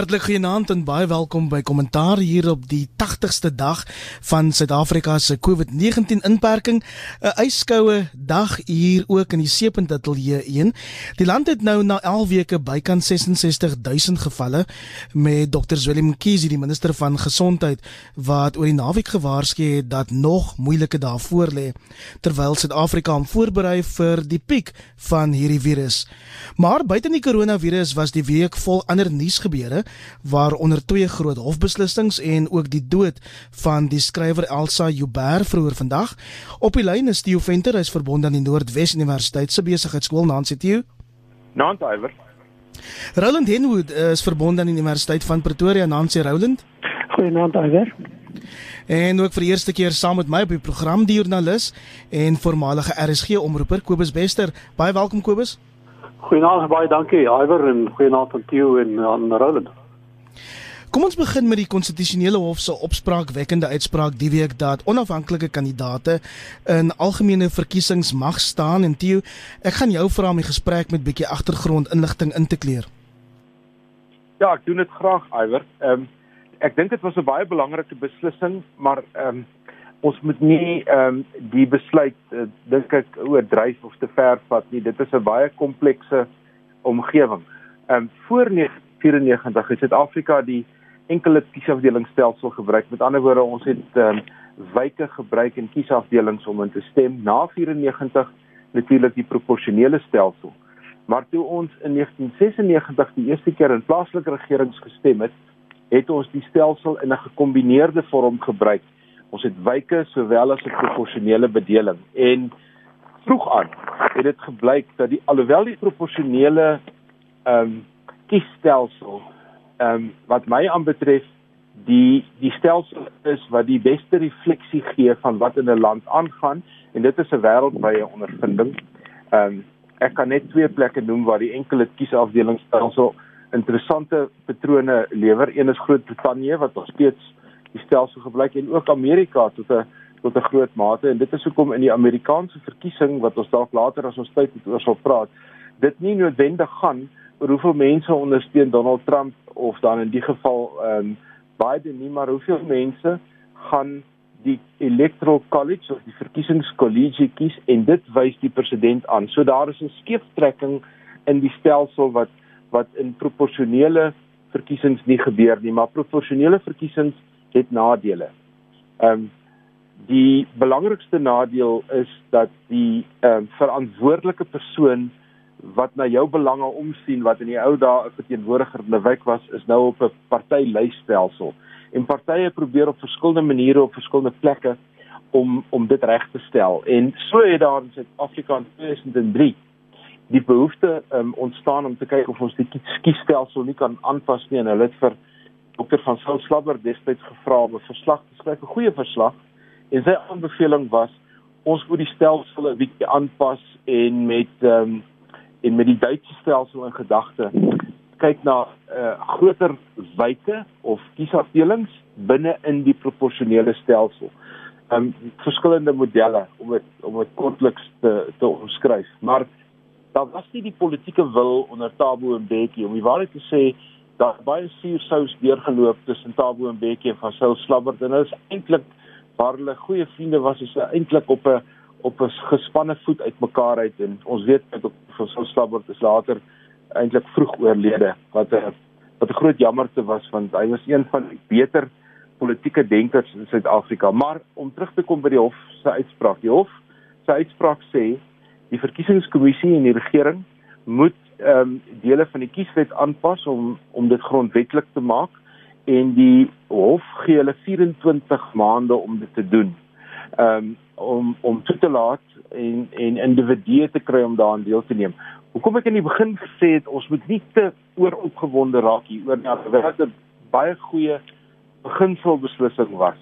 Hartlik goeienaand en baie welkom by Kommentaar hier op die 80ste dag van Suid-Afrika se COVID-19 inperking. 'n Yskoue dag hier ook in die Seepunt Ateljee 1. Die land het nou na 11 weke bykans 66000 gevalle met Dr. Willem Mkhize, die minister van gesondheid, wat oor die naweek gewaarsku het dat nog moeilike dae voorlê terwyl Suid-Afrika hom voorberei vir die piek van hierdie virus. Maar buite die koronavirus was die week vol ander nuus gebeure waaronder twee groot hofbeslissings en ook die dood van die skrywer Elsa Joubert vroeër vandag. Op die lyn is Theo Venter, hy's verbonde aan die Noordwes Universiteit se besigheidskool Nancy Theo. Naand Iwer. Roland Henwood is verbonde aan die Universiteit van Pretoria, Nancy Roland. Goeienaand Iwer. En ook vir die eerste keer saam met my op die program die joernalis en voormalige RSG omroeper Kobus Bester. Baie welkom Kobus. Goeienaand, baie dankie Iwer en goeienaand aan Theo en aan Roland. Kom ons begin met die konstitusionele hof se opspraakwekkende uitspraak die week dat onafhanklike kandidaate in algemene verkiesings mag staan en Theo, ek gaan jou vra om die gesprek met bietjie agtergrondinligting in te kleer. Ja, ek doen dit graag, Iwer. Ehm um, ek dink dit was 'n baie belangrike beslissing, maar ehm um, ons moet nie ehm um, die besluit uh, dink ek oordryf of te ver vat nie. Dit is 'n baie komplekse omgewing. Ehm um, voor 1994 het Suid-Afrika die enkele kiesafdelingsstelsel gebruik. Met ander woorde, ons het ehm um, wyke gebruik en kiesafdelings om in te stem. Na 94 natuurlik die proporsionele stelsel. Maar toe ons in 1996 die eerste keer in plaaslike regerings gestem het, het ons die stelsel in 'n gekombineerde vorm gebruik. Ons het wyke sowel as 'n proporsionele bedeling en vroeg aan het dit gebleik dat die alhoewel die proporsionele ehm um, kiesstelsel ehm um, wat my aanbetref die die stelsel is wat die beste refleksie gee van wat in 'n land aangaan en dit is 'n wêreldwye ondervinding. Ehm um, ek kan net twee plekke noem waar die enkele kiesafdelingsstelsel interessante patrone lewer. Een is Groot-Brittanje wat nog steeds die stelsel gebruik en ook Amerika tot 'n tot 'n groot mate en dit is hoekom in die Amerikaanse verkiesing wat ons dalk later as ons tyd het oor sal praat, dit nie noodwendig gaan hoeveel mense ondersteun Donald Trump of dan in die geval ehm um, Biden nie maar hoeveel mense gaan die electoral college of die verkiesingskollegie kies en dit wys die president aan. So daar is 'n skeeftrekking in die stelsel wat wat in proporsionele verkiesings nie gebeur nie, maar proporsionele verkiesings het nadele. Ehm um, die belangrikste nadeel is dat die ehm um, verantwoordelike persoon wat na jou belange omsien wat in die ou dae 'n verteenwoordiger in 'n wijk was, is nou op 'n partylysstelsel. En partye probeer op verskillende maniere op verskillende plekke om om dit reg te stel. En so het daar in Suid-Afrika in 2003 die behoefte um, ontstaan om te kyk of ons die kiesstelsel nie kan aanpas nie en hulle het vir Dr. van Sail Slabber destyds gevra om 'n verslag te skryf, 'n goeie verslag. En sy aanbeveling was ons moet die stelsel 'n bietjie aanpas en met ehm um, en met die Duitse stelsel in gedagte kyk na uh, groter wyke of kiesafdelings binne in die proporsionele stelsel. Um verskillende modelle om dit om dit kortliks te te omskryf. Maar daar was nie die politieke wil onder Tabo en Bekkie om die waarheid te sê dat baie suursous deurgeloop tussen Tabo en Bekkie en van Sail Slabbert en is eintlik waar hulle goeie vriende was is eintlik op 'n op 'n gespanne voet uitmekaar uit en ons weet dat Saul Slabbert is later eintlik vroeg oorlede wat 'n wat 'n groot jammerte was want hy was een van die beter politieke denkers in Suid-Afrika maar om terug te kom by die hof se uitspraak die hof se uitspraak sê die verkiesingskommissie en die regering moet ehm um, dele van die kieswet aanpas om om dit grondwetlik te maak en die hof gee hulle 24 maande om dit te doen. Um, om om toe te laat en en individue te kry om daaraan deel te neem. Hoekom ek in die begin gesê het ons moet nie te ooropgewonde raak hier oor nie. Dit 'n baie goeie beginselbeslissing was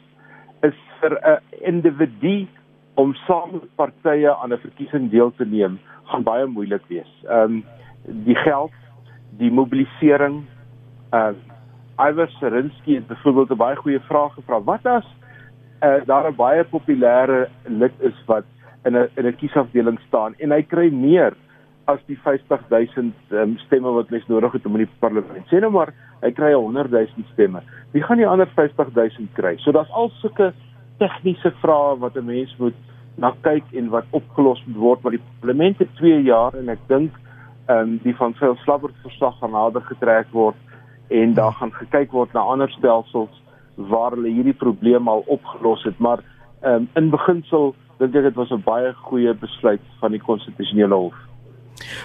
is vir 'n individu om saam met partye aan 'n verkiesing deel te neem gaan baie moeilik wees. Ehm um, die geld, die mobilisering. Ehm uh, Iwer Serinsky het byvoorbeeld 'n baie goeie vraag gevra. Wat as uh, daar 'n baie populêre lid is wat in 'n in 'n kiesafdeling staan en hy kry meer as die 50000 um, ehm, stemme wat mens nodig het om in die parlement. Sê nou maar hy kry 100 000 stemme. Wie gaan die ander 50 000 kry? So daar's al sulke tegniese vrae wat 'n mens moet na kyk en wat opgelos moet word want die parlement het 2 jaar en ek dink ehm um, die van veel slabberd verslag gaan nader getrek word en daar gaan gekyk word na ander stelsels waar hulle hierdie probleem al opgelos het maar um, in beginsel dink ek dit was 'n baie goeie besluit van die konstitusionele hof.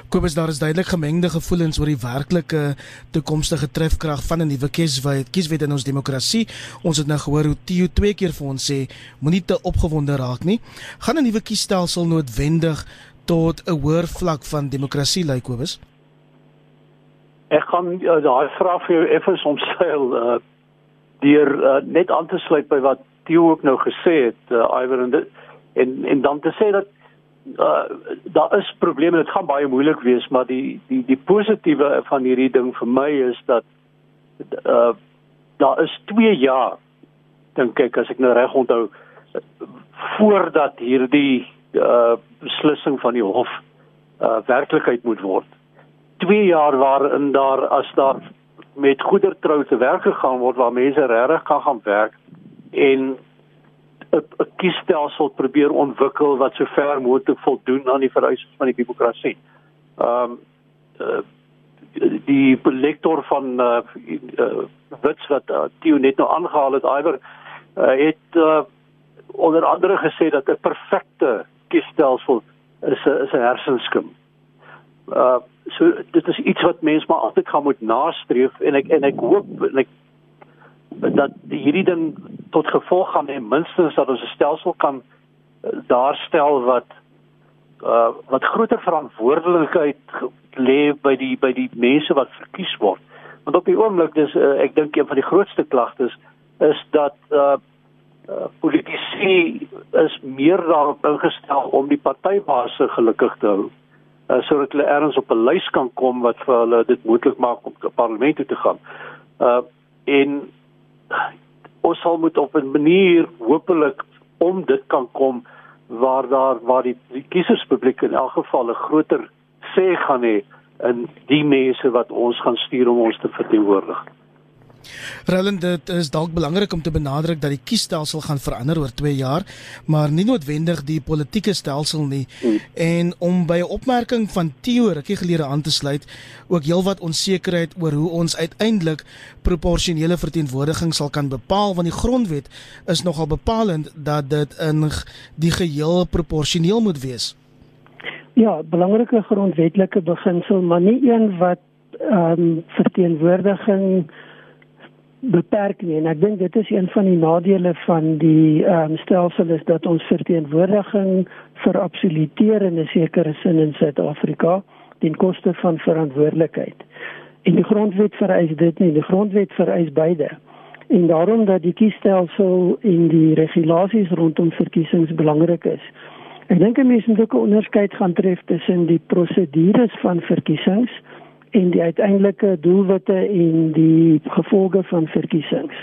Kobus daar is duidelik gemengde gevoelens oor die werklike toekomstige trefkrag van 'n nuwe kieswet kieswet in ons demokrasie. Ons het nou gehoor hoe Tio twee keer vir ons sê moenie te opgewonde raak nie. Gaan 'n nuwe kiesstelsel noodwendig tot 'n hoër vlak van demokrasie lei Kobus? Ek gaan uh, daai vraag vir jou effens omseil uh deur uh, net aan te sluit by wat Tio ook nou gesê het, uh, Iwer en dit en en dan te sê dat uh, daar is probleme dit gaan baie moeilik wees maar die die die positiewe van hierdie ding vir my is dat uh, daar is 2 jaar dink ek as ek nou reg onthou voordat hierdie uh, beslissing van die hof uh, werklikheid moet word. 2 jaar waarin daar as daar met goedertrou te werk gegaan word waar mense regtig kan gaan werk en 'n kiesstelsel probeer ontwikkel wat so ver moontlik voldoen aan die vereistes van die demokrasie. Ehm um, uh, die lektor van uh, uh wits wat uh, Theo net nou aangehaal het, Iwer uh, het uh, onder andere gesê dat 'n perfekte kiesstelsel is 'n is 'n hersenskim. Uh so dit is iets wat mense maar altyd gaan moet nastreef en ek en ek hoop en ek dat hierdie ding tot gevolg gaan hê minstens dat ons 'n stelsel kan uh, daarstel wat uh, wat groter verantwoordelikheid lê by die by die mense wat verkies word. Want op die oomblik dis uh, ek dink een van die grootste klagtes is dat uh, uh, politici is meer daarop ingestel om die partybaas gelukkig te hou uh, sodat hulle ergens op 'n lys kan kom wat vir hulle dit moontlik maak om te parlement toe te gaan. Uh en ons sal moet op 'n manier hopelik om dit kan kom waar daar waar die, die kieserspubliek in elk geval 'n groter sê gaan hê in die mense wat ons gaan stuur om ons te verteenwoordig. Roland dit is dalk belangrik om te benadruk dat die kiesstelsel gaan verander oor 2 jaar, maar nie noodwendig die politieke stelsel nie. Hmm. En om by 'n opmerking van Theo rukkie gelede aan te sluit, ook heelwat onsekerheid oor hoe ons uiteindelik proporsionele verteenwoordiging sal kan bepaal want die grondwet is nogal bepalend dat dit in die geheel proporsioneel moet wees. Ja, belangrike grondwetlike beginsel, maar nie een wat ehm um, verteenwoordiging beperk nie en ek dink dit is een van die nadele van die um, stelsel is dat ons verteenwoordiging verabsoluteer in 'n sekere sin in Suid-Afrika ten koste van verantwoordelikheid. En die grondwet vereis dit nie, die grondwet vereis beide. En daarom dat die kiesstelsel en die regulasies rondom verkiesings belangrik is. Ek dink 'n mens moet ook 'n onderskeid gaan tref tussen die prosedures van verkiesings en die uiteindelike doelwitte en die gevolge van verkiesings.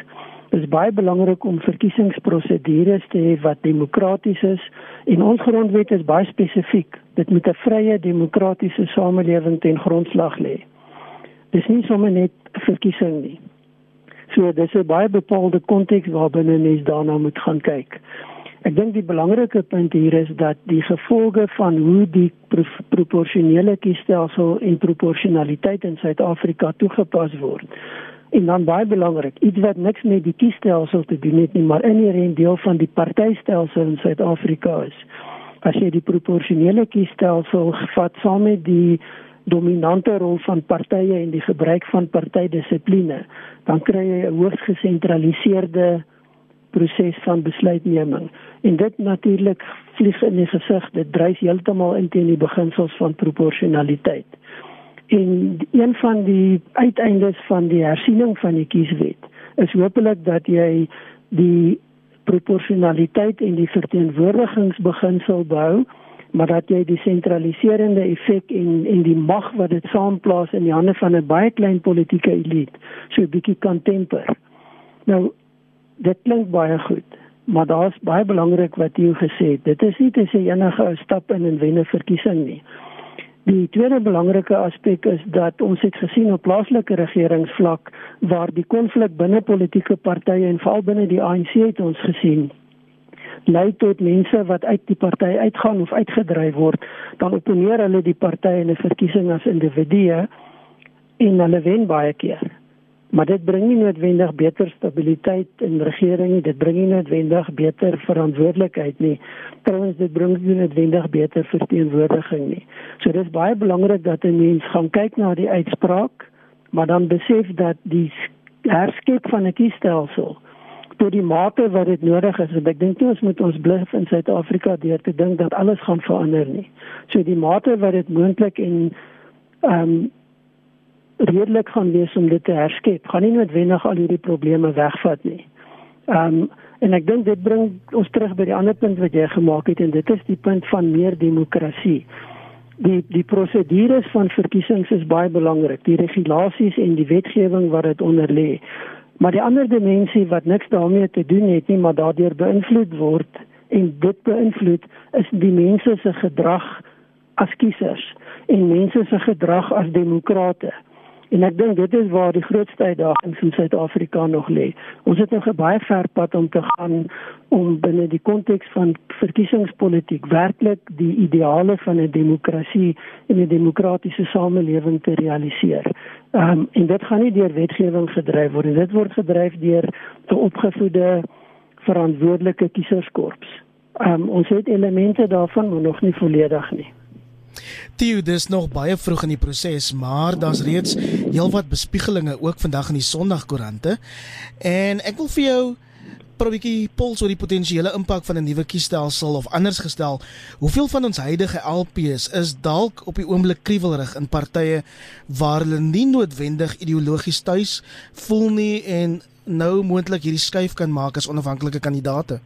Dit is baie belangrik om verkiesingsprosedures te hê wat demokraties is en ons grondwet is baie spesifiek. Dit moet 'n vrye demokratiese samelewing ten grondslag lê. Dis nie sommer net verkiesing nie. So dis 'n baie bepaalde konteks waarbinne mens daarna moet gaan kyk. Ek dink die belangrike punt hier is dat die gevolge van hoe die pro proporsionele kiesstelsel en proporsionaliteit in Suid-Afrika toegepas word. En dan baie belangrik, iets wat niks met die kiesstelsel te doen het nie, maar inherënt deel van die partytelsel in Suid-Afrika is. As jy die proporsionele kiesstelsel vat saam met die dominante rol van partye en die gebruik van partydissipline, dan kry jy 'n hoogs gesentraliseerde proses van besluitneming. En dit natuurlik vlieg in die gesig dit dryf heeltemal in teen die beginsels van proporsionaliteit. En een van die uiteindes van die hersiening van die kieswet is hopelik dat jy die proporsionaliteit en die verteenwoordigingsbeginsel bou maar dat jy die sentraliserende effek en en die mag wat dit saamplaas in die hande van 'n baie klein politieke elite so 'n bietjie kan temper. Nou dit klink baie goed, maar daar's baie belangrik wat jy gesê het. Dit is nie te sê enige stap in en wen 'n verkiesing nie. Die tweede belangrike aspek is dat ons het gesien op plaaslike regeringsvlak waar die konflik binne politieke partye en veral binne die ANC het ons gesien lei tot mense wat uit die party uitgaan of uitgedryf word, dan opponeer hulle die party in 'n verkiesing as individue en hulle wen baie keer. Maar dit bring nie noodwendig beter stabiliteit in regering nie, dit bring nie noodwendig beter verantwoordelikheid nie. Trouwens dit bring nie noodwendig beter verteenwoordiging nie. So dis baie belangrik dat 'n mens gaan kyk na die uitspraak, maar dan besef dat die herskep van 'n kiesstelsel tot die mate wat dit nodig is. En ek dink nie ons moet ons bluf in Suid-Afrika deur te dink dat alles gaan verander nie. So die mate wat dit moontlik en ehm um, redelik gaan wees om dit te herskep, gaan nie noodwendig al hierdie probleme wegvat nie. Ehm um, en ek dink dit bring ons terug by die ander punt wat jy gemaak het en dit is die punt van meer demokrasie. Die die prosedures van verkiesings is baie belangrik. Die regulasies en die wetgewing wat dit onder lê. Maar die ander dimensie wat niks daarmee te doen het nie, maar daardeur beïnvloed word en dit beïnvloed is die mense se gedrag as kiesers en mense se gedrag as demokrate. En ek dink dit is waar die grootste uitdaging in Suid-Afrika nog lê. Ons het nog 'n baie ver pad om te gaan om binne die konteks van verkiesingspolitiek werklik die ideale van 'n demokrasie en 'n demokratiese samelewing te realiseer. Ehm um, en dit gaan nie deur wetgewing gedryf word nie. Dit word gedryf deur 'n opgevoede verantwoordelike kieserskorps. Ehm um, ons het elemente daarvan, maar nog nie volledig nie. Tio, dis nog baie vroeg in die proses, maar daar's reeds heelwat bespiegelinge ook vandag in die Sondagkoerante. En ek wil vir jou probeetjie pols oor die potensiële impak van 'n nuwe kiesstelsel of anders gestel, hoeveel van ons huidige LPs is dalk op die oomblik kriewelrig in partye waar hulle nie noodwendig ideologies tuis voel nie en nou moontlik hierdie skuif kan maak as onafhanklike kandidaate?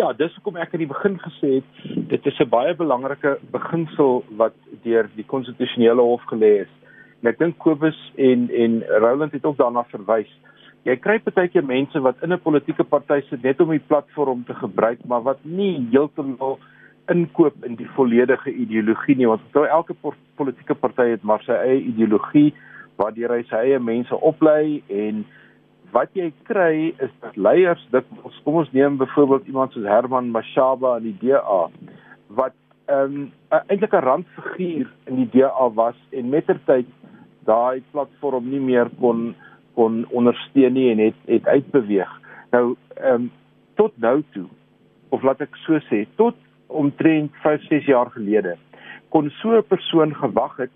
Ja, dis hoekom ek aan die begin gesê het dit is 'n baie belangrike beginsel wat deur die konstitusionele hof gelê is. En ek dink Kobus en en Roland het ook daarna verwys. Jy kry partykeer mense wat in 'n politieke party sit net om die platform te gebruik, maar wat nie heeltemal inkoop in die volledige ideologie nie, want terwyl elke politieke party het maar sy eie ideologie waardeur hy sy eie mense oplei en wat jy kry is dat leiers dit kom ons neem byvoorbeeld iemand soos Herman Mashaba in die DA wat ehm um, eintlik 'n randfiguur in die DA was en mettertyd daai platform nie meer kon kon ondersteun nie en het het uitbeweeg. Nou ehm um, tot nou toe of laat ek so sê tot omtrent 5 6 jaar gelede kon so 'n persoon gewag het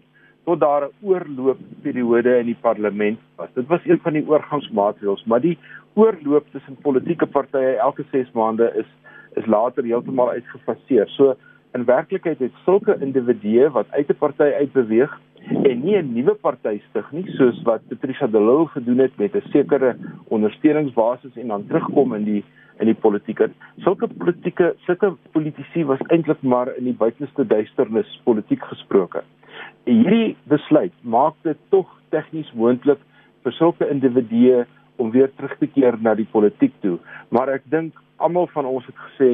tot daar 'n oorloopperiode in die parlement was. Dit was een van die oorgangsmaatreëls, maar die oorloop tussen politieke partye elke 6 maande is is later heeltemal uitgefaseer. So in werklikheid het sulke individue wat uit 'n party uitbeweeg en nie 'n nuwe party stig nie, soos wat Patricia de Lille gedoen het met 'n sekere ondersteuningsbasis en dan terugkom in die in die politiek. Sulke politieke sulke politici was eintlik maar in die buitenste duisternis politiek gesproke hierdie besluit maak dit tog tegnies moontlik vir sulke individue om weer terug te keer na die politiek toe. Maar ek dink almal van ons het gesê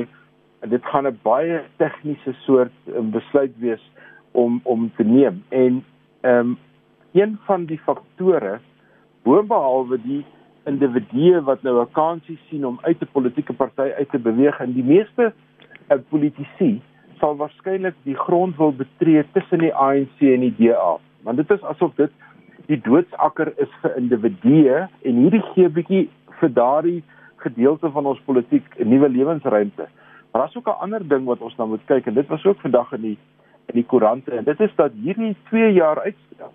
dit gaan 'n baie tegniese soort um, besluit wees om om te neem. En ehm um, een van die faktore boonbehalwe die individue wat nou 'n kansie sien om uit 'n politieke party uit te beweeg en die meeste uh, politici sal waarskynlik die grond wil betree tussen die ANC en die DA. Want dit is asof dit die doodsakker is vir individue en hierdie gee bietjie vir daardie gedeelte van ons politiek 'n nuwe lewensruimte. Maar daar's ook 'n ander ding wat ons nou moet kyk en dit was ook vandag in die in die koerante en dit is dat hierdie 2 jaar uitstel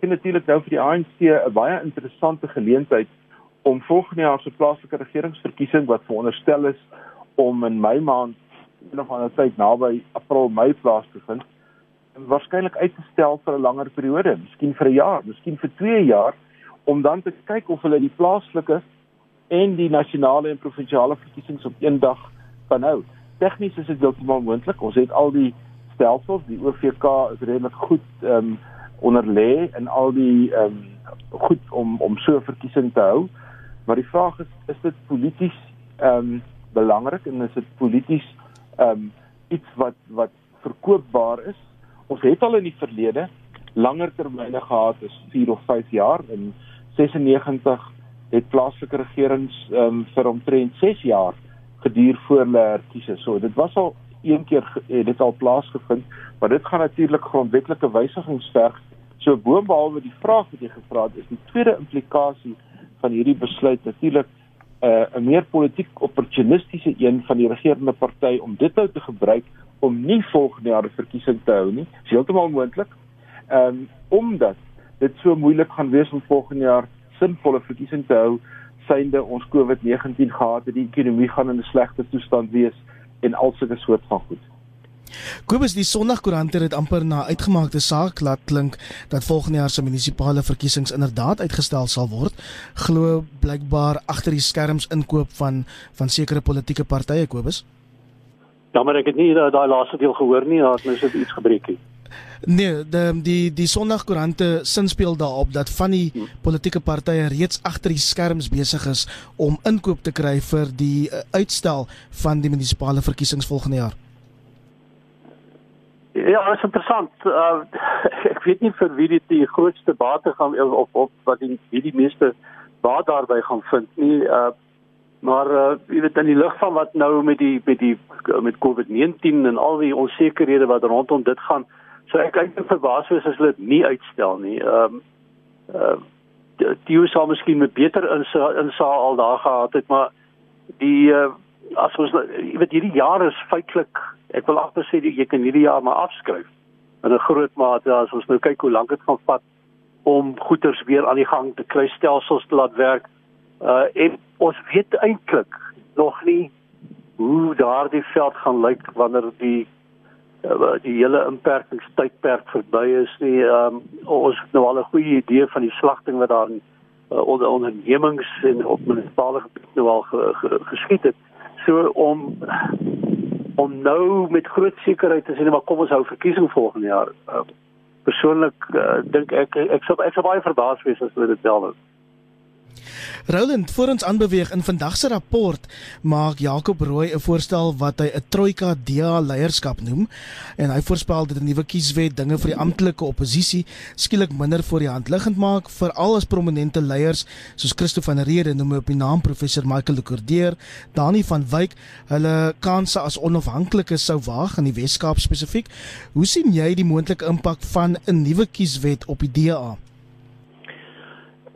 sien natuurlik nou vir die ANC 'n baie interessante geleentheid om volgende jaar se plaaslike regeringsverkiesing wat veronderstel is om in Mei maand een of ander tyd naby April Mei plaas te vind en waarskynlik uit te stel vir 'n langer periode, miskien vir 'n jaar, miskien vir 2 jaar om dan te kyk of hulle die plaaslike en die nasionale en provinsiale verkiesings op een dag kan hou. Tegnies is dit heeltemal moontlik. Ons het al die stelsels, die OVK is redelik goed ehm um, onder lê en al die ehm um, goed om om so 'n verkiesing te hou. Maar die vraag is is dit polities ehm um, belangrik en is dit polities um, iets wat wat verkoopbaar is Ons het al in die verlede langer termyne gehad as 4 of 5 jaar in 96 het plaaslike regerings um, vir omtrent 6 jaar geduur voor hulle herkies is. So dit was al een keer het dit al plaasgevind, maar dit gaan natuurlik grondwetlike wysigings verg. So boonbehalwe die vraag wat jy gevra het, is die tweede implikasie van hierdie besluit natuurlik uh, 'n meer politiek opportunistiese een van die regerende party om dit nou te gebruik om nie volgende jaar verkiesing te hou nie. Dis heeltemal moontlik. Ehm um, omdat dit so moeilik gaan wees om volgende jaar sinvolle verkiesing te hou synde ons COVID-19 gehad het, die ekonomie gaan in 'n slegte toestand wees en al sulke soort van goed. Kobus die Sondagkoerant het amper na uitgemaakte saak laat klink dat volgende jaar se munisipale verkiesings inderdaad uitgestel sal word. Glo blykbaar agter die skerms inkoop van van sekere politieke partye Kobus. Ja, maar ek het nie daai laaste deel gehoor nie, daar het nou so iets gebreek hier. Nee, die die die Sondagkoerante sinspeel daarop dat van die hmm. politieke partye reeds agter die skerms besig is om inkoop te kry vir die uh, uitstel van die munisipale verkiesings volgende jaar. Ja, dit is interessant. Uh, ek weet nie vir wie dit die grootste bate gaan of of wat die wie die meeste baat daarby gaan vind nie. Uh, maar uh, jy weet in die lig van wat nou met die met die met COVID-19 en al die onsekerhede wat rondom dit gaan So ek kyk net verbaas wees as hulle dit nie uitstel nie. Ehm um, uh die US sou miskien met beter insa insa al daar gehad het, maar die uh, as ons jy weet hierdie jaar is feitelik ek wil amper sê jy kan hierdie jaar maar afskryf in 'n groot mate as ons nou kyk hoe lank dit gaan vat om goederes weer aan die gang te kry, stelsels te laat werk. Uh en ons weet eintlik nog nie hoe daardie veld gaan lyk wanneer die uh, die hele inperkingstydperk verby is nie. Um, ons het nou al 'n goeie idee van die slagting wat daar in uh, onder ondernemings en op munisipale gebied nou al ge, ge, geskied het. So om om nou met groot sekerheid te sê maar kom ons hou verkiesing volgende jaar. Uh, Persoonlik uh, dink ek ek sou ek sou baie verbaas wees as hulle dit wel doen. Roland, voor ons aanbeweeg in vandag se rapport maak Jakob Rooi 'n voorstel wat hy 'n trojka DA leierskap noem en hy voorspel dat 'n nuwe kieswet dinge vir die amptelike oppositie skielik minder voor die hand liggend maak, veral as prominente leiers soos Christo van Rede noem op die naam professor Michael de Cordeer, Dani van Wyk, hulle kansse as onafhanklikes sou waag in die Wes-Kaap spesifiek. Hoe sien jy die moontlike impak van 'n nuwe kieswet op die DA?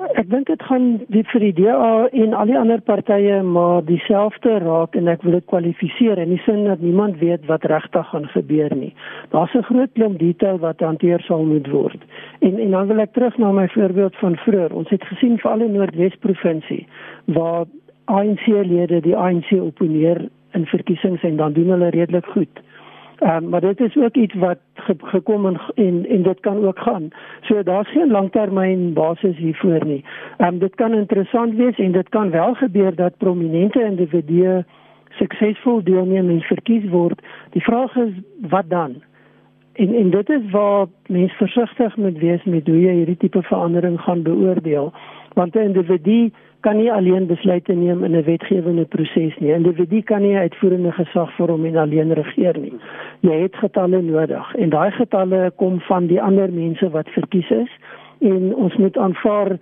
Ek dink dit gaan dit vir die DA en al die ander partye maar dieselfde raak en ek wil dit kwalifiseer in die sin dat niemand weet wat regtig gaan gebeur nie. Daar's 'n groot klomp detail wat hanteer sal moet word. En en dan wil ek terug na my voorbeeld van vroeër. Ons het gesien vir al die Noordwes provinsie waar ANC-lede die ANC opponeer in verkiesings en dan doen hulle redelik goed. Um, maar dit is ook iets wat ge gekom en, en en dit kan ook gaan. So daar's geen langtermyn basis hiervoor nie. Ehm um, dit kan interessant wees en dit kan wel gebeur dat prominente individue suksesvol deelneem en verkies word. Die vraag is wat dan? En en dit is waar mense versigtig moet wees met hoe jy hierdie tipe verandering gaan beoordeel. Want 'n individu kan nie alleen besluite neem in 'n wetgewende proses nie. 'n Individu kan nie uitvoerende gesag vorm en alleen regeer nie. Jy het getalle nodig en daai getalle kom van die ander mense wat verkies is en ons moet aanvaar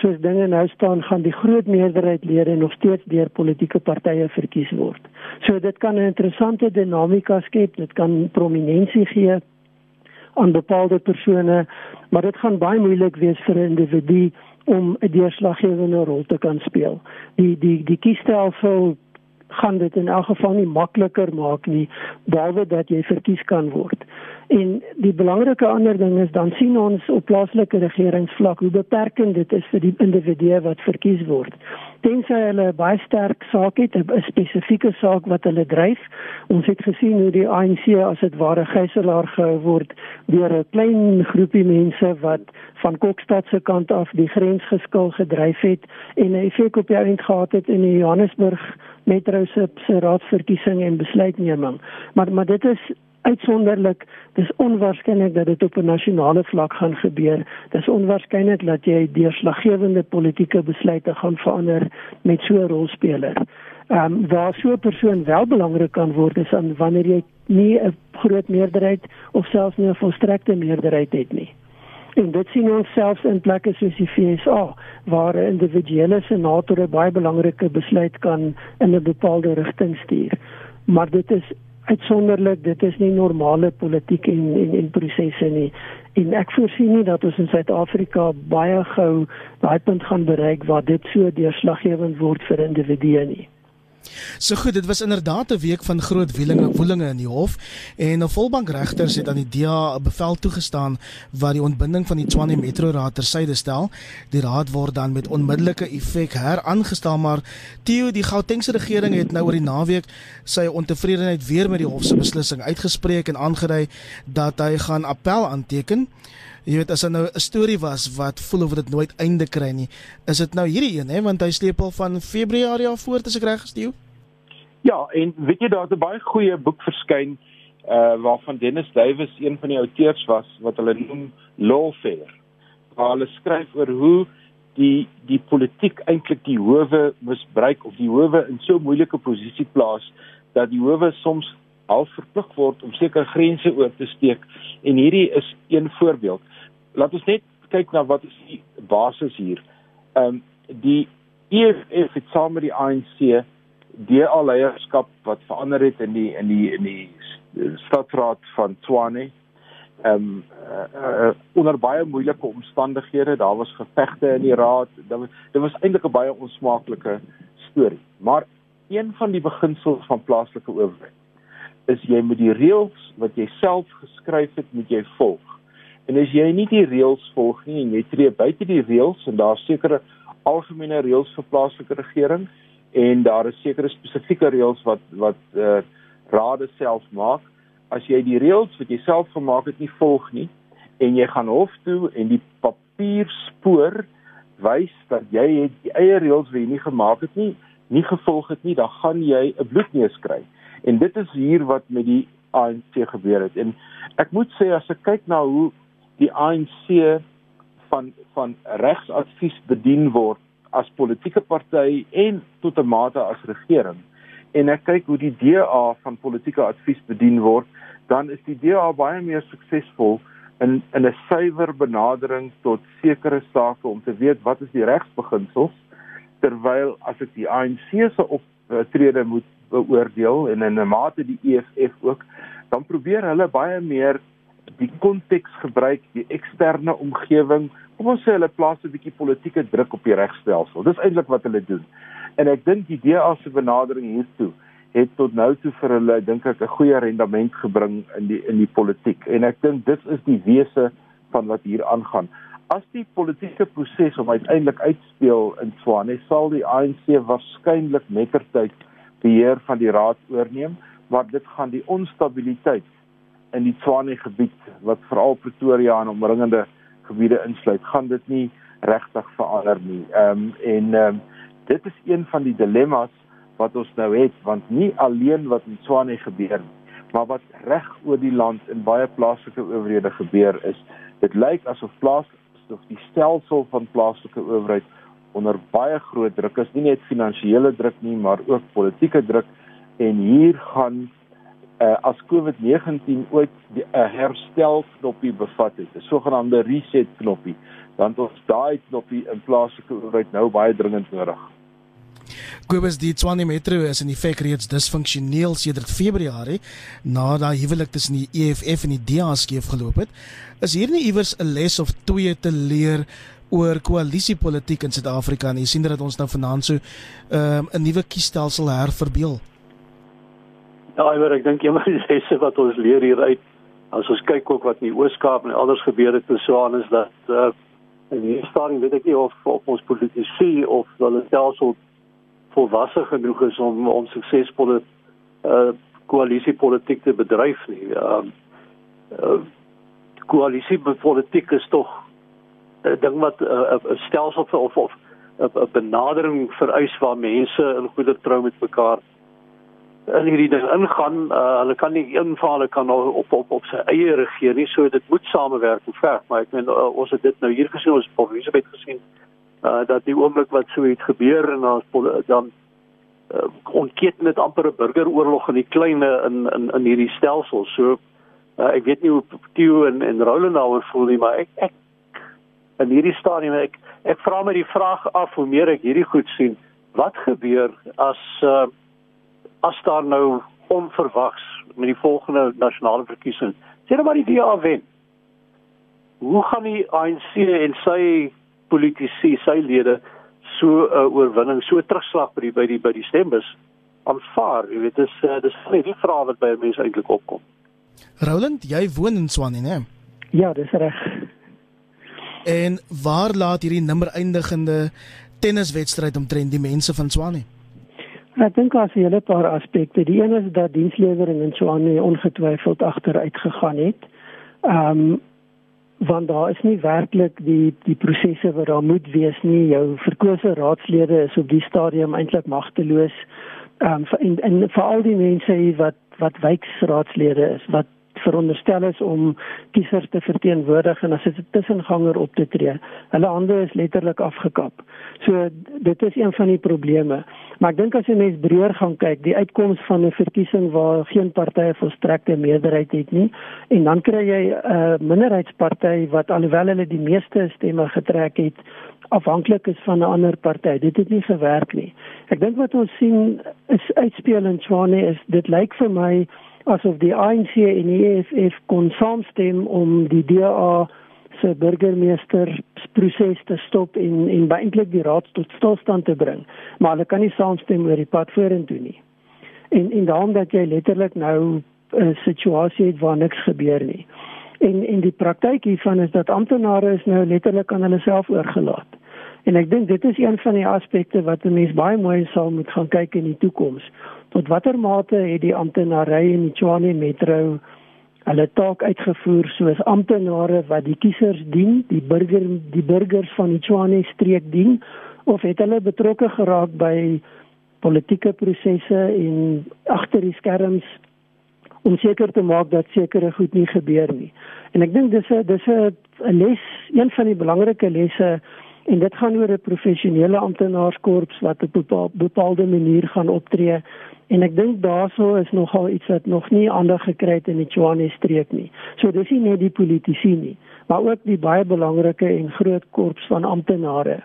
soos dinge nou staan gaan die groot meerderheid lede nog steeds deur politieke partye verkies word. So dit kan 'n interessante dinamika skep, dit kan prominensie gee aan bepaalde persone, maar dit gaan baie moeilik wees vir 'n individu om 'n deurslaggewende rol te kan speel. Die die die kiesstelsel gaan dit in elk geval nie makliker maak nie behalwe dat jy verkies kan word. En die belangrike ander ding is dan sien ons op plaaslike regeringsvlak hoe beperkend dit is vir die individue wat verkies word. Tensy hulle baie sterk saak het, 'n spesifieke saak wat hulle dryf. Ons het gesien hoe die ANC as dit ware gijslaer gehou word deur 'n klein groepie mense wat van Kokstad se kant af die grens geskil gedryf het en 'n effek op eind gehad het in Johannesburg metro se raadsverkiesing en besluitneming. Maar maar dit is uitsonderlik dis onwaarskynlik dat dit op 'n nasionale vlak gaan gebeur dis onwaarskynlik dat jy deurslaggewende politieke besluite gaan verander met so 'n rolspeler ehm um, waar so 'n persoon wel belangrik kan word is aan wanneer jy nie 'n groot meerderheid of selfs nie 'n volstrekte meerderheid het nie. En dit sien ons selfs in plekke soos die FSA waar 'n individuele senator 'n baie belangrike besluit kan in 'n bepaalde rigting stuur. Maar dit is uitsonderlik, dit is nie normale politiek en en, en prosesse nie. En ek voorsien nie dat ons in Suid-Afrika baie gou daai punt gaan bereik waar dit so deurslaggewend word vir individue nie. So goed, dit was inderdaad 'n week van groot wielinge woelinge in die hof en 'n volbank regters het aan die DA 'n bevel toegestaan wat die ontbinding van die Tshwane Metro Raad tersyde stel. Die raad word dan met onmiddellike effek heraangestel, maar Theo, die Gautengse regering het nou oor die naweek sy ontevredenheid weer met die hof se beslissing uitgespreek en aangedui dat hy gaan appel aanteken. Jy weet as dit nou 'n storie was wat voel of dit nooit einde kry nie, is dit nou hierdie een hè want hy sleep al van Februarie af voort as ek reg gesteel. Ja, en weet jy daar het 'n baie goeie boek verskyn uh waarvan Dennis Duwys een van die auteurs was wat hulle noem Lawfare. Waar hulle skryf oor hoe die die politiek eintlik die howe misbruik of die howe in so moeilike posisie plaas dat die howe soms al verplig word om sekere grense oor te steek en hierdie is een voorbeeld laat ons net kyk na wat is die basis hier. Ehm um, die EFF het saam met die ANC DA leierskap wat verander het in die in die in die stadsraad van Tshwane. Ehm um, uh, uh, onder baie moeilike omstandighede, daar was gevegte in die raad. Dit was dit was eintlik 'n baie onsmaaklike storie. Maar een van die beginsels van plaaslike owerheid is jy moet die reëls wat jy self geskryf het, moet jy volg. En as jy nie die reëls volg nie en jy tree buite die reëls en daar sekere algemene reëls vir plaaslike regering en daar is sekere spesifieke reëls wat wat uh, rade self maak, as jy die reëls wat jy self gemaak het nie volg nie en jy gaan hof toe en die papier spoor wys dat jy het die eie reëls wat jy nie gemaak het nie, nie gevolg het nie, dan gaan jy 'n bloedneus kry. En dit is hier wat met die ANC gebeur het. En ek moet sê as ek kyk na hoe die ANC van van regsadvies bedien word as politieke party en tot 'n mate as regering en ek kyk hoe die DA van politieke advies bedien word dan is die DA baie meer suksesvol in in 'n suiwer benadering tot sekere sake om te weet wat is die regsbeginsels terwyl as ek die ANC se optrede moet beoordeel en in 'n mate die EFF ook dan probeer hulle baie meer die konteks gebruik, die eksterne omgewing. Kom ons sê hulle plaas 'n bietjie politieke druk op die regstelsel. Dis eintlik wat hulle doen. En ek dink die DA se benadering hiertoe het tot nou toe vir hulle dink ek 'n goeie rendement gebring in die in die politiek. En ek dink dit is die wese van wat hier aangaan. As die politieke proses om uiteindelik uitspeel in Swane, sal die ANC waarskynlik mettertyd beheer van die raad oorneem, maar dit gaan die onstabiliteit in die Tshwane gebied wat veral Pretoria en omringende gebiede insluit, gaan dit nie regtig verander nie. Ehm um, en ehm um, dit is een van die dilemma's wat ons nou het want nie alleen wat in Tshwane gebeur nie, maar wat reg oor die land in baie plaaslike owerhede gebeur is. Dit lyk asof plaas of die stelsel van plaaslike owerheid onder baie groot druk is, nie net finansiële druk nie, maar ook politieke druk en hier gaan uh, as COVID-19 ooit 'n uh, herstel knoppie bevat het, 'n sogenaamde reset knoppie, dan ons daai knoppie in plaaslike owerheid nou baie dringend nodig. Kobus die Tshwane Metro is in effek reeds disfunksioneel sedert Februarie nadat die huwelik tussen die EFF en die DA skeef geloop het. Is hier nie iewers 'n les of twee te leer oor koalisiepolitiek in Suid-Afrika nie? Jy sien dat ons nou vanaand so ehm, 'n um, nuwe kiesstelsel herverbeel. Ja, Iwer, ek dink een van die lesse wat ons leer hieruit, as ons kyk ook wat in die Oos-Kaap en elders gebeur het, so aan is dat uh in die stadium weet ek nie of op ons politici of hulle stelsel volwasse genoeg is om om suksesvolle uh koalisiepolitiek te bedryf nie. Uh, uh koalisiepolitiek is tog ding wat 'n uh, stelsel of of 'n benadering vereis waar mense in goeie trou met mekaar in hierdie ding ingaan. Uh, hulle kan nie een van hulle kan nou op op op sy eie regeer nie. So dit moet samewerk en ver, maar ek meen uh, ons het dit nou hier gesien, ons het gesien uh, dat die oomblik wat so iets gebeur en dan dan uh, ontketen dit amper 'n burgeroorlog in die klein in in in hierdie stelsel. So uh, ek weet nie hoe Theo en en Roland daaroor voel nie, maar ek ek in hierdie stadium ek ek vra my die vraag af hoe meer ek hierdie goed sien, wat gebeur as uh, as daar nou onverwags met die volgende nasionale verkiesing. Sê nou maar die DA wen. Hoe gaan die ANC en sy politici, sy lede so 'n uh, oorwinning, so terugslag by die by die by die stembus aanvaar? Jy weet dis uh, dis net die vraag wat by mense eintlik opkom. Roland, jy woon in Swanie, né? Ja, dis reg. En waar laat hierdie nimmer eindigende tenniswedstryd omtrent die mense van Swanie? Ek dink daar's 'n hele paar aspekte. Die een is dat dienslewering in Swanie ongetwyfeld agteruit gegaan het. Ehm um, want daar is nie werklik die die prosesse wat daar moet wees nie. Jou verkose raadslede is op die stadium eintlik magteloos. Ehm um, en, en vir al die mense wat wat wijkraadslede is wat veronderstel is om kiesers te verteenwoordig en as 'n tussenganger op te tree. Hulle hande is letterlik afgekap. So dit is een van die probleme. Maar ek dink as jy mens breër gaan kyk, die uitkoms van 'n verkiesing waar geen partye volstrekte meerderheid het nie en dan kry jy 'n uh, minderheidsparty wat alhoewel hulle die meeste stemme getrek het, afhanklik is van 'n ander party. Dit het nie gewerk nie. Ek dink wat ons sien is uitspeel in Tshwane is dit lyk vir my asof die ANC en die EFF kon saamstem om die DA se burgemeester proses te stop en en eintlik die raad tot stilstand te bring. Maar hulle kan nie saamstem oor die pad vorentoe nie. En en daarom dat jy letterlik nou 'n situasie het waar niks gebeur nie. En en die praktyk hiervan is dat amptenare is nou letterlik aan hulle self oorgelaat. En ek dink dit is een van die aspekte wat 'n mens baie mooi sal moet gaan kyk in die toekoms. Tot watter mate het die amptenare in die Tshwane Metro hulle taak uitgevoer soos amptenare wat die kiesers dien, die burger die burgers van die Tshwane streek dien of het hulle betrokke geraak by politieke prosesse en agter die skerms om seker te maak dat sekere goed nie gebeur nie. En ek dink dis 'n dis 'n les, een van die belangrike lesse en dit gaan oor 'n professionele amptenaarskorps wat op 'n bepaalde manier gaan optree en ek dink daaroor is nogal iets wat nog nie ander gekry het in die Tshwane streek nie. So dis nie net die politici nie, maar ook die baie belangrike en groot korps van amptenare.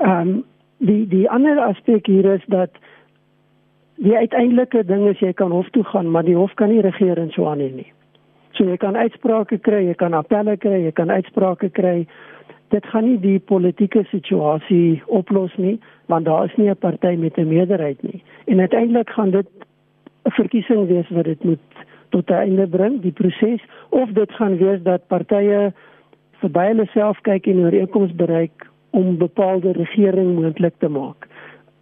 Ehm um, die die ander aspek hier is dat die uiteindelike ding is jy kan hof toe gaan, maar die hof kan nie regeer in Tshwane nie. So jy kan uitsprake kry, jy kan appelle kry, jy kan uitsprake kry dit gaan nie die politieke situasie oplos nie want daar is nie 'n party met 'n meerderheid nie en uiteindelik gaan dit 'n verkiesing wees wat dit moet tot 'n einde bring die proses of dit gaan wees dat partye verby hulle self kyk en ooreenkomste bereik om bepaalde regering moontlik te maak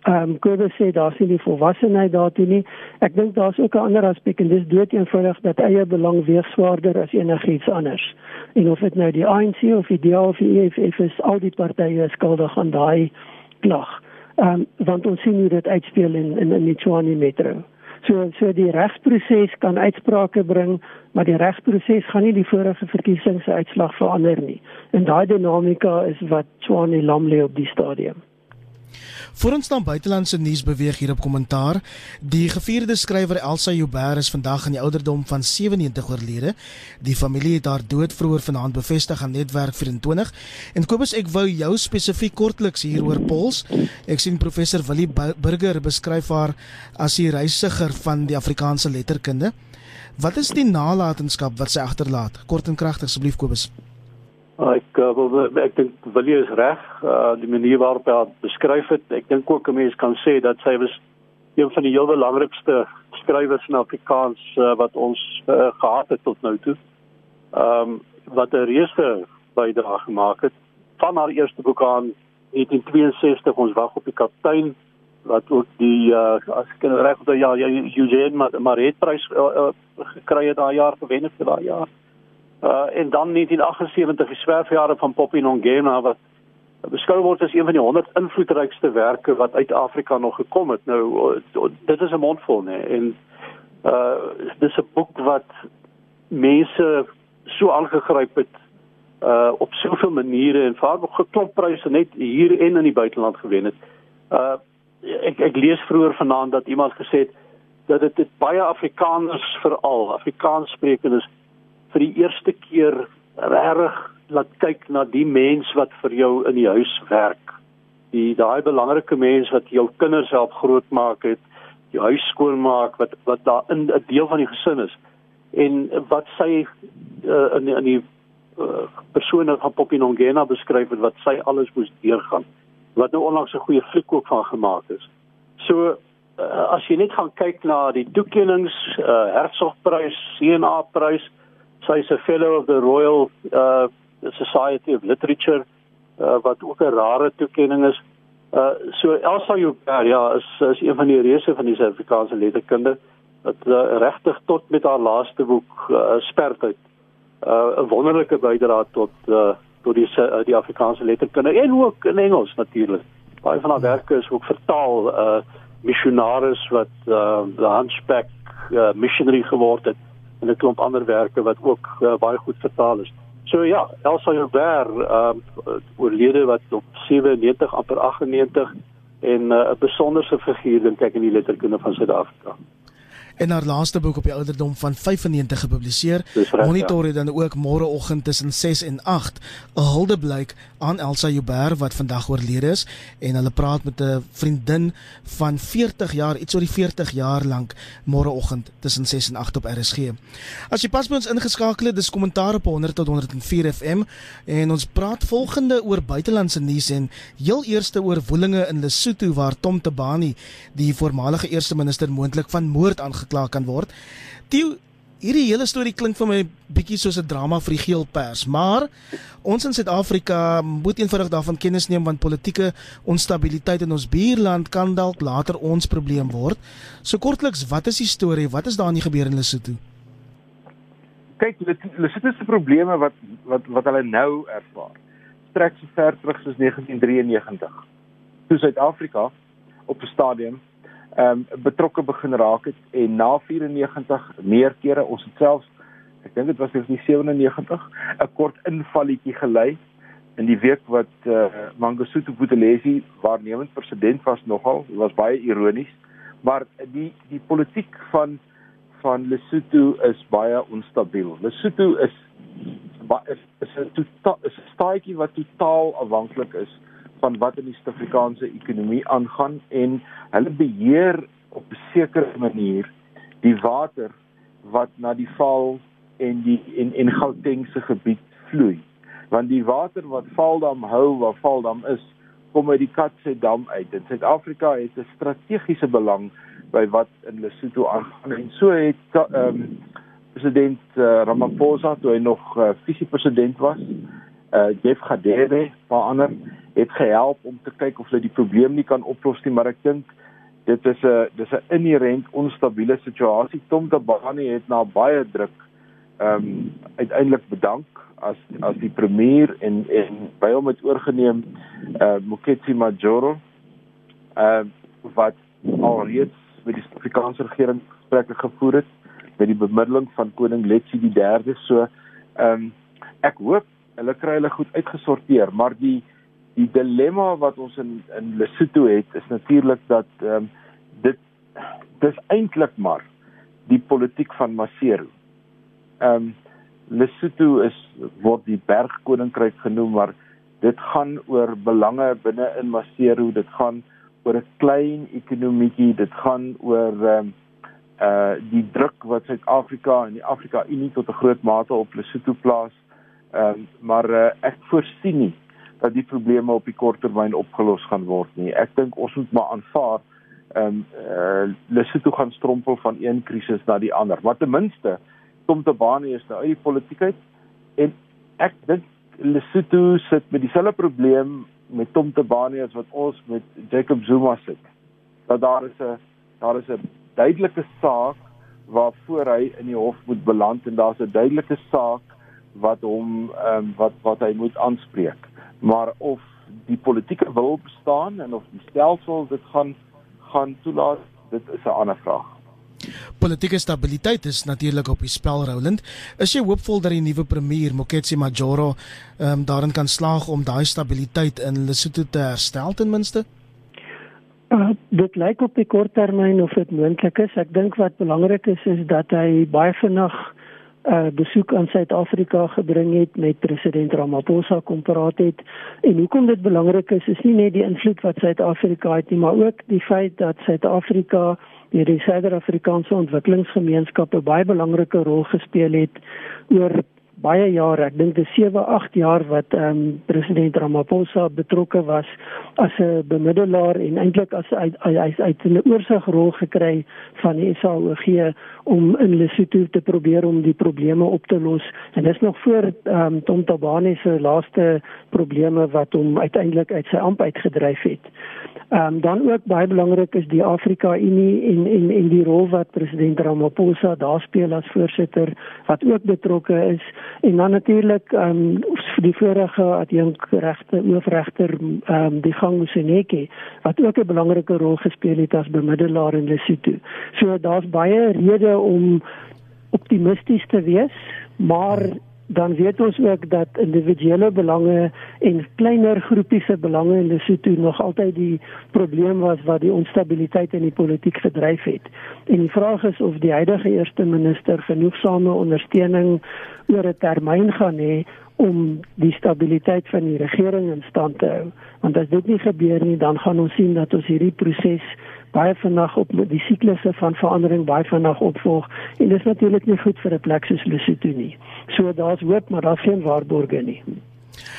ehm um, Kobus sê daar sien die volwassenheid daartoe nie. Ek dink daar's ook 'n ander aspek en dis dood eenvoudig dat eie belang weeg swaarder as enigiets anders. En of dit nou die ANC of die DA of die EFF is, al die partye is skuldig aan daai klag. Ehm um, want ons sien hoe dit uitspeel in in, in die Tshwane Metro. So so die regsproses kan uitsprake bring, maar die regsproses gaan nie die vorige verkiesings se uitslag verander nie. En daai dinamika is wat Tshwane lam lê op die stadium. Voor ons dan buitelandse nuus beweeg hier op kommentaar. Die gevierde skrywer Elsa Joubert is vandag in die ouderdom van 97 oorlede. Die familie het haar dood vroeër vanaand bevestig aan Netwerk 24. En Kobus, ek wou jou spesifiek kortliks hieroor pols. Ek sien professor Willie Burger beskryf haar as die reisiger van die Afrikaanse letterkunde. Wat is die nalatenskap wat sy agterlaat? Kort en kragtig asseblief Kobus. Ek uh, ek dink Willie is reg, uh, die manier waarop hy beskryf het. Ek dink ook 'n mens kan sê dat sy was een van die heel belangrikste skrywers in Afrikaans uh, wat ons uh, gehad het tot nou toe. Ehm um, wat 'n reuse bydrae gemaak het van haar eerste boek aan 1962 ons wag op die kaptein wat ook die uh, as ek nou reg onthou ja, ja Eugene Maret prys uh, uh, gekry het daai jaar gewen het vir daai jaar. Uh en dan 1978 die swerfjare van Poppy Nongema wat beskou word as een van die 100 invloedrykste werke wat uit Afrika nog gekom het. Nou dit is 'n mondvol nê en uh dis 'n boek wat mense so aangegryp het uh op soveel maniere en vaar nog geklop pryse net hier en in die buiteland gewen het. Uh ek ek lees vroeër vanaand dat iemand gesê het dat dit, baie Afrikaners veral Afrikaanssprekendes vir die eerste keer regtig laat kyk na die mens wat vir jou in die huis werk. Die daai belangrike mens wat jou kinders help grootmaak het, jou huis skoonmaak wat wat daar in 'n deel van die gesin is. En wat sy uh, in in die uh, persone van Popinongena beskryf het wat sy alles moes deurgaan wat nou onlangs 'n goeie fliek ook van gemaak is. So uh, as jy net gaan kyk na die toekennings, uh, Hertzogprys, CNA prys, sy's 'n fellow of the Royal uh, Society of Literature uh, wat ook 'n rare toekenning is. Uh so Elsa Joubert ja is is een van die reuse van die Suid-Afrikaanse letterkunde wat uh, regtig tot met haar laaste boek uh, sperd uit. Uh 'n wonderlike bydrae tot uh tot die uh, die Afrikaanse letterkunde en ook in Engels natuurlik. Baie van haar werke is ook vertaal uh missionaris wat uh the Hunchback uh, missionary geword het en 'n klomp ander werke wat ook uh, baie goed vertaal is. So ja, Elsa Joubert, ehm uh, oorlede wat op 97 amper 98 en 'n uh, besonderse figuur dink ek in die letterkunde van Suid-Afrika en haar laaste boek op die ouderdom van 95 gepubliseer. Monitor het dan ook môreoggend tussen 6 en 8 'n huldeblyk aan Elsa Joubert wat vandag oorlede is en hulle praat met 'n vriendin van 40 jaar, iets oor die 40 jaar lank môreoggend tussen 6 en 8 op RSG. As jy pas by ons ingeskakel het, dis kommentaar op 100 tot 104 FM en ons praat volgende oor buitelandse nuus en heel eerste oor woelinge in Lesotho waar Tom Tabani, die voormalige eerste minister moontlik van moord aange aangekla kan word. Die hierdie hele storie klink vir my bietjie soos 'n drama vir die geel pers, maar ons in Suid-Afrika moet eenvoudig daarvan kennis neem want politieke onstabiliteit in ons buurland kan dalk later ons probleem word. So kortliks, wat is die storie? Wat is daar aan die gebeur in Lesotho? Kyk, Lesotho se probleme wat wat wat hulle nou ervaar, strek so ver terug soos 1993. Toe Suid-Afrika op 'n stadium ehm um, betrokke begin raak het en na 94 meer kere ons het selfs ek dink dit was in 97 'n kort invalletjie gelei in die week wat uh, Mangosuthu Buthelezi waarnemend president was nogal was baie ironies maar die die politiek van van Lesotho is baie onstabiel. Lesotho is is is 'n totaal is 'n staatjie wat totaal afhanklik is van wat in die Suid-Afrikaanse ekonomie aangaan en hulle beheer op 'n sekere manier die water wat na die val en die en en Gautengse gebied vloei. Want die water wat Valdam hou, waar Valdam is, kom uit die Katse-dam uit. En Suid-Afrika het 'n strategiese belang by wat in Lesotho aangaan. En so het ehm um, president uh, Ramaphosa toe hy nog uh, visiepresident was, uh Jeff Gadebe, paar ander het gehelp om te kyk of hulle die probleem nie kan oplos nie, maar ek dink dit is 'n dis 'n inherent onstabiele situasie. Tom Tabani het na baie druk ehm um, uiteindelik bedank as as die premier en en by hom het oorgeneem uh, Moketsi Majoro ehm uh, wat alreeds met die Suid-Afrikaanse regering gesprekke gevoer het met die bemiddeling van koning Letsie die 3de so ehm um, ek hoop hulle kry hulle goed uitgesorteer maar die die dilemma wat ons in in Lesotho het is natuurlik dat ehm um, dit dis eintlik maar die politiek van Masero. Ehm um, Lesotho is word die bergkoninkryk genoem maar dit gaan oor belange binne in Masero, dit gaan oor 'n klein ekonomietjie, dit gaan oor ehm um, uh die druk wat Suid-Afrika en die Afrika Unie tot 'n groot mate op Lesotho plaas. Ehm um, maar uh, ek voorsien nie dat die probleme op die kort termyn opgelos gaan word nie. Ek dink ons moet maar aanvaar ehm um, uh, Lesotho gaan strompel van een krisis na die ander. Maar ten minste Tom Tabane is nou uit die politiek uit en ek dink Lesotho sit met dieselfde probleem met Tom Tabane as wat ons met Jacob Zuma sit. Dat daar is 'n daar is 'n duidelike saak waarvoor hy in die hof moet beland en daar's 'n duidelike saak wat hom ehm um, wat wat hy moet aanspreek maar of die politieke wil bestaan en of die stelsel dit gaan gaan toelaat, dit is 'n ander vraag. Politieke stabiliteit is natuurlik op die spel Roland. Is jy hoopvol dat die nuwe premier Moketsi Majoro ehm um, daarin kan slaag om daai stabiliteit in Lesotho te herstel ten minste? Uh, dit lyk op die kort termyn of dit moontlik is. Ek dink wat belangrik is is dat hy baie vinnig uh, besoek aan Suid-Afrika gebring het met president Ramaphosa kom praat het. En hoekom dit belangrik is, is nie net die invloed wat Suid-Afrika het nie, maar ook die feit dat Suid-Afrika deur die Suider-Afrikaanse Ontwikkelingsgemeenskap 'n baie belangrike rol gespeel het oor baie jare, ek dink dit is 7, 8 jaar wat ehm um, president Ramaphosa betrokke was as 'n bemiddelaar en eintlik as hy hy uit 'n oorsigrol gekry van die SAOG om in Lesotho te probeer om die probleme op te los. En dis nog voor ehm um, Tom Tabane se laaste probleme wat hom uiteindelik uit sy amp uitgedryf het. Ehm um, dan ook baie belangrik is die Afrika Unie en en en die rol wat president Ramaphosa daar speel as voorsitter wat ook betrokke is en dan natuurlik ehm um, die vorige adjunkregte hoofregter ehm um, die gang Moseneke wat ook 'n belangrike rol gespeel het as bemiddelaar in Lesotho. So daar's baie redes om optimisties te wees, maar dan weet ons ook dat individuele belange en kleiner groepies se belange in Lesotho nog altyd die probleem was wat die onstabiliteit in die politiek gedryf het. En die vraag is of die huidige eerste minister genoegsame ondersteuning oor 'n termyn gaan hê om die stabiliteit van die regering in stand te hou. Want as dit nie gebeur nie, dan gaan ons sien dat ons hierdie proses baie vinnig op die siklusse van verandering baie vinnig opvolg en dit is natuurlik nie goed vir 'n plek soos Lesotho nie. So daar's hoop, maar daar's geen waarborge nie.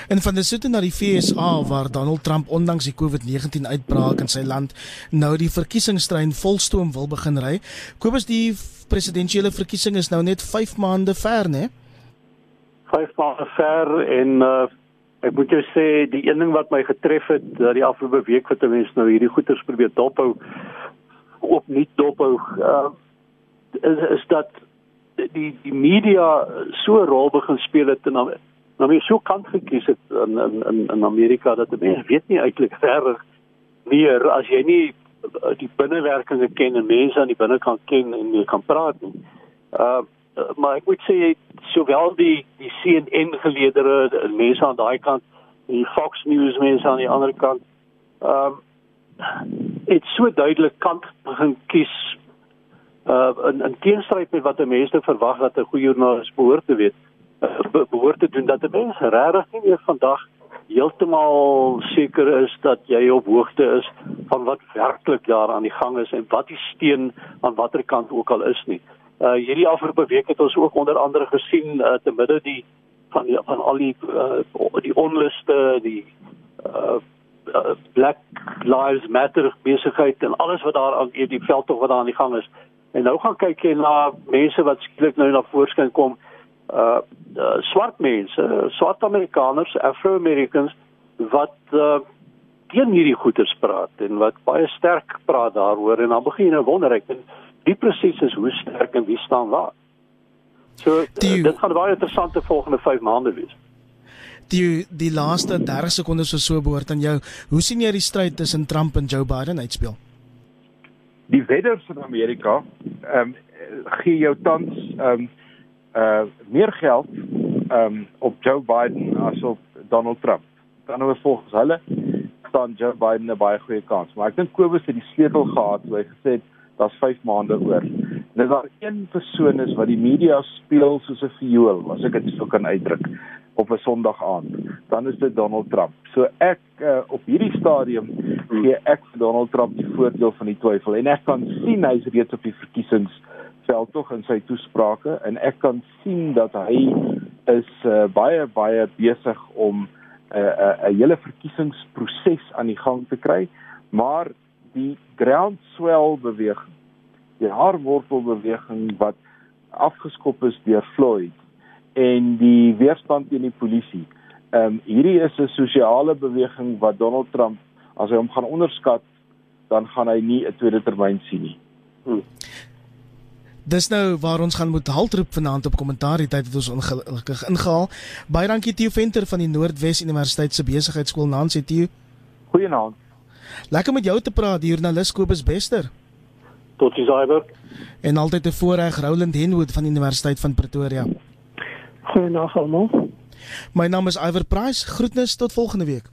En van die soete na die FSA waar Donald Trump ondanks die COVID-19 uitbraak in sy land nou die verkiesingsstryd volstoom wil begin ry. Kobus die presidentsiële verkiesing is nou net 5 maande ver, né? 5 maande ver en uh ek moet jou sê die een ding wat my getref het dat die afgelope week wat mense nou hierdie goeters probeer dophou op nie dophou uh is, is dat die die media so 'n rol begin speel het en nou weer so kant gekies het in in in Amerika dat mense weet nie eintlik reg meer as jy nie uh, die binnewerkinge ken en mense aan die binnekant ken en jy kan praat nie. Uh maar ek moet sê sowel die die CNN geleedere mense aan daai kant die Fox News mense aan die ander kant ehm um, dit so duidelik kant begin kies uh in in teenstryd met wat mense verwag dat 'n goeie joernalis behoort te weet uh, behoort te doen dat 'n mens regtig nie meer vandag heeltemal seker is dat jy op hoogte is van wat werklik daar aan die gang is en wat die steen aan watter kant ook al is nie. Uh hierdie afgelope week het ons ook onder andere gesien uh, te midde die van die, van al die uh, die onluste, die uh, uh Black Lives Matter besigheid en alles wat daar aan die veldtog wat daar aan die gang is. En nou gaan kyk jy na mense wat skielik nou na voorskyn kom uh, uh swart mense, swart Amerikaners, Afro-Americans wat uh teen hierdie goeters praat en wat baie sterk praat daaroor en dan begin jy nou wonder ek en die presies is hoe sterk en wie staan waar. So uh, die, dit gaan baie interessante volgende 5 maande wees. Die die laaste 30 sekondes of so behoort aan jou. Hoe sien jy die stryd tussen Trump en Joe Biden uitspeel? Die wedders in Amerika ehm um, gee jou tans ehm um, uh meer geld ehm um, op Joe Biden as op Donald Trump. Dan nou volgens hulle staan Joe Biden 'n baie goeie kans, maar ek dink Kobus het die sleutel gehad toe hy gesê het daar's 5 maande oor. En as daar een persoon is wat die media speel soos 'n viool, as ek dit sou kan uitdruk, op 'n Sondag aand, dan is dit Donald Trump. So ek uh, op hierdie stadium gee ek Donald Trump die voordeel van die twyfel en ek kan sien hy's reeds op die verkiesingsveld tog in sy toesprake en ek kan sien dat hy is uh, baie baie besig om 'n uh, 'n uh, hele verkiesingsproses aan die gang te kry, maar die groundswell beweging, die haarwortel beweging wat afgeskop is deur Floyd en die weerstand teen die polisie. Ehm um, hierdie is 'n sosiale beweging wat Donald Trump as hy hom gaan onderskat, dan gaan hy nie 'n tweede termyn sien nie. Hmm. Dis nou waar ons gaan moet haltroep vanaand op kommentaar die tyd het ons ongelukkig ingehaal. Baie dankie Theo Venter van die Noordwes Universiteit se besigheidskool Nancy Theo. Goeienaand. Lekker met jou te praat, die joernalis Kobus Bester. Tot die cyber. En altyd 'n voorreg Roland Henwood van die Universiteit van Pretoria. Goeienaand almal. My naam is Iver Price. Groetnis tot volgende week.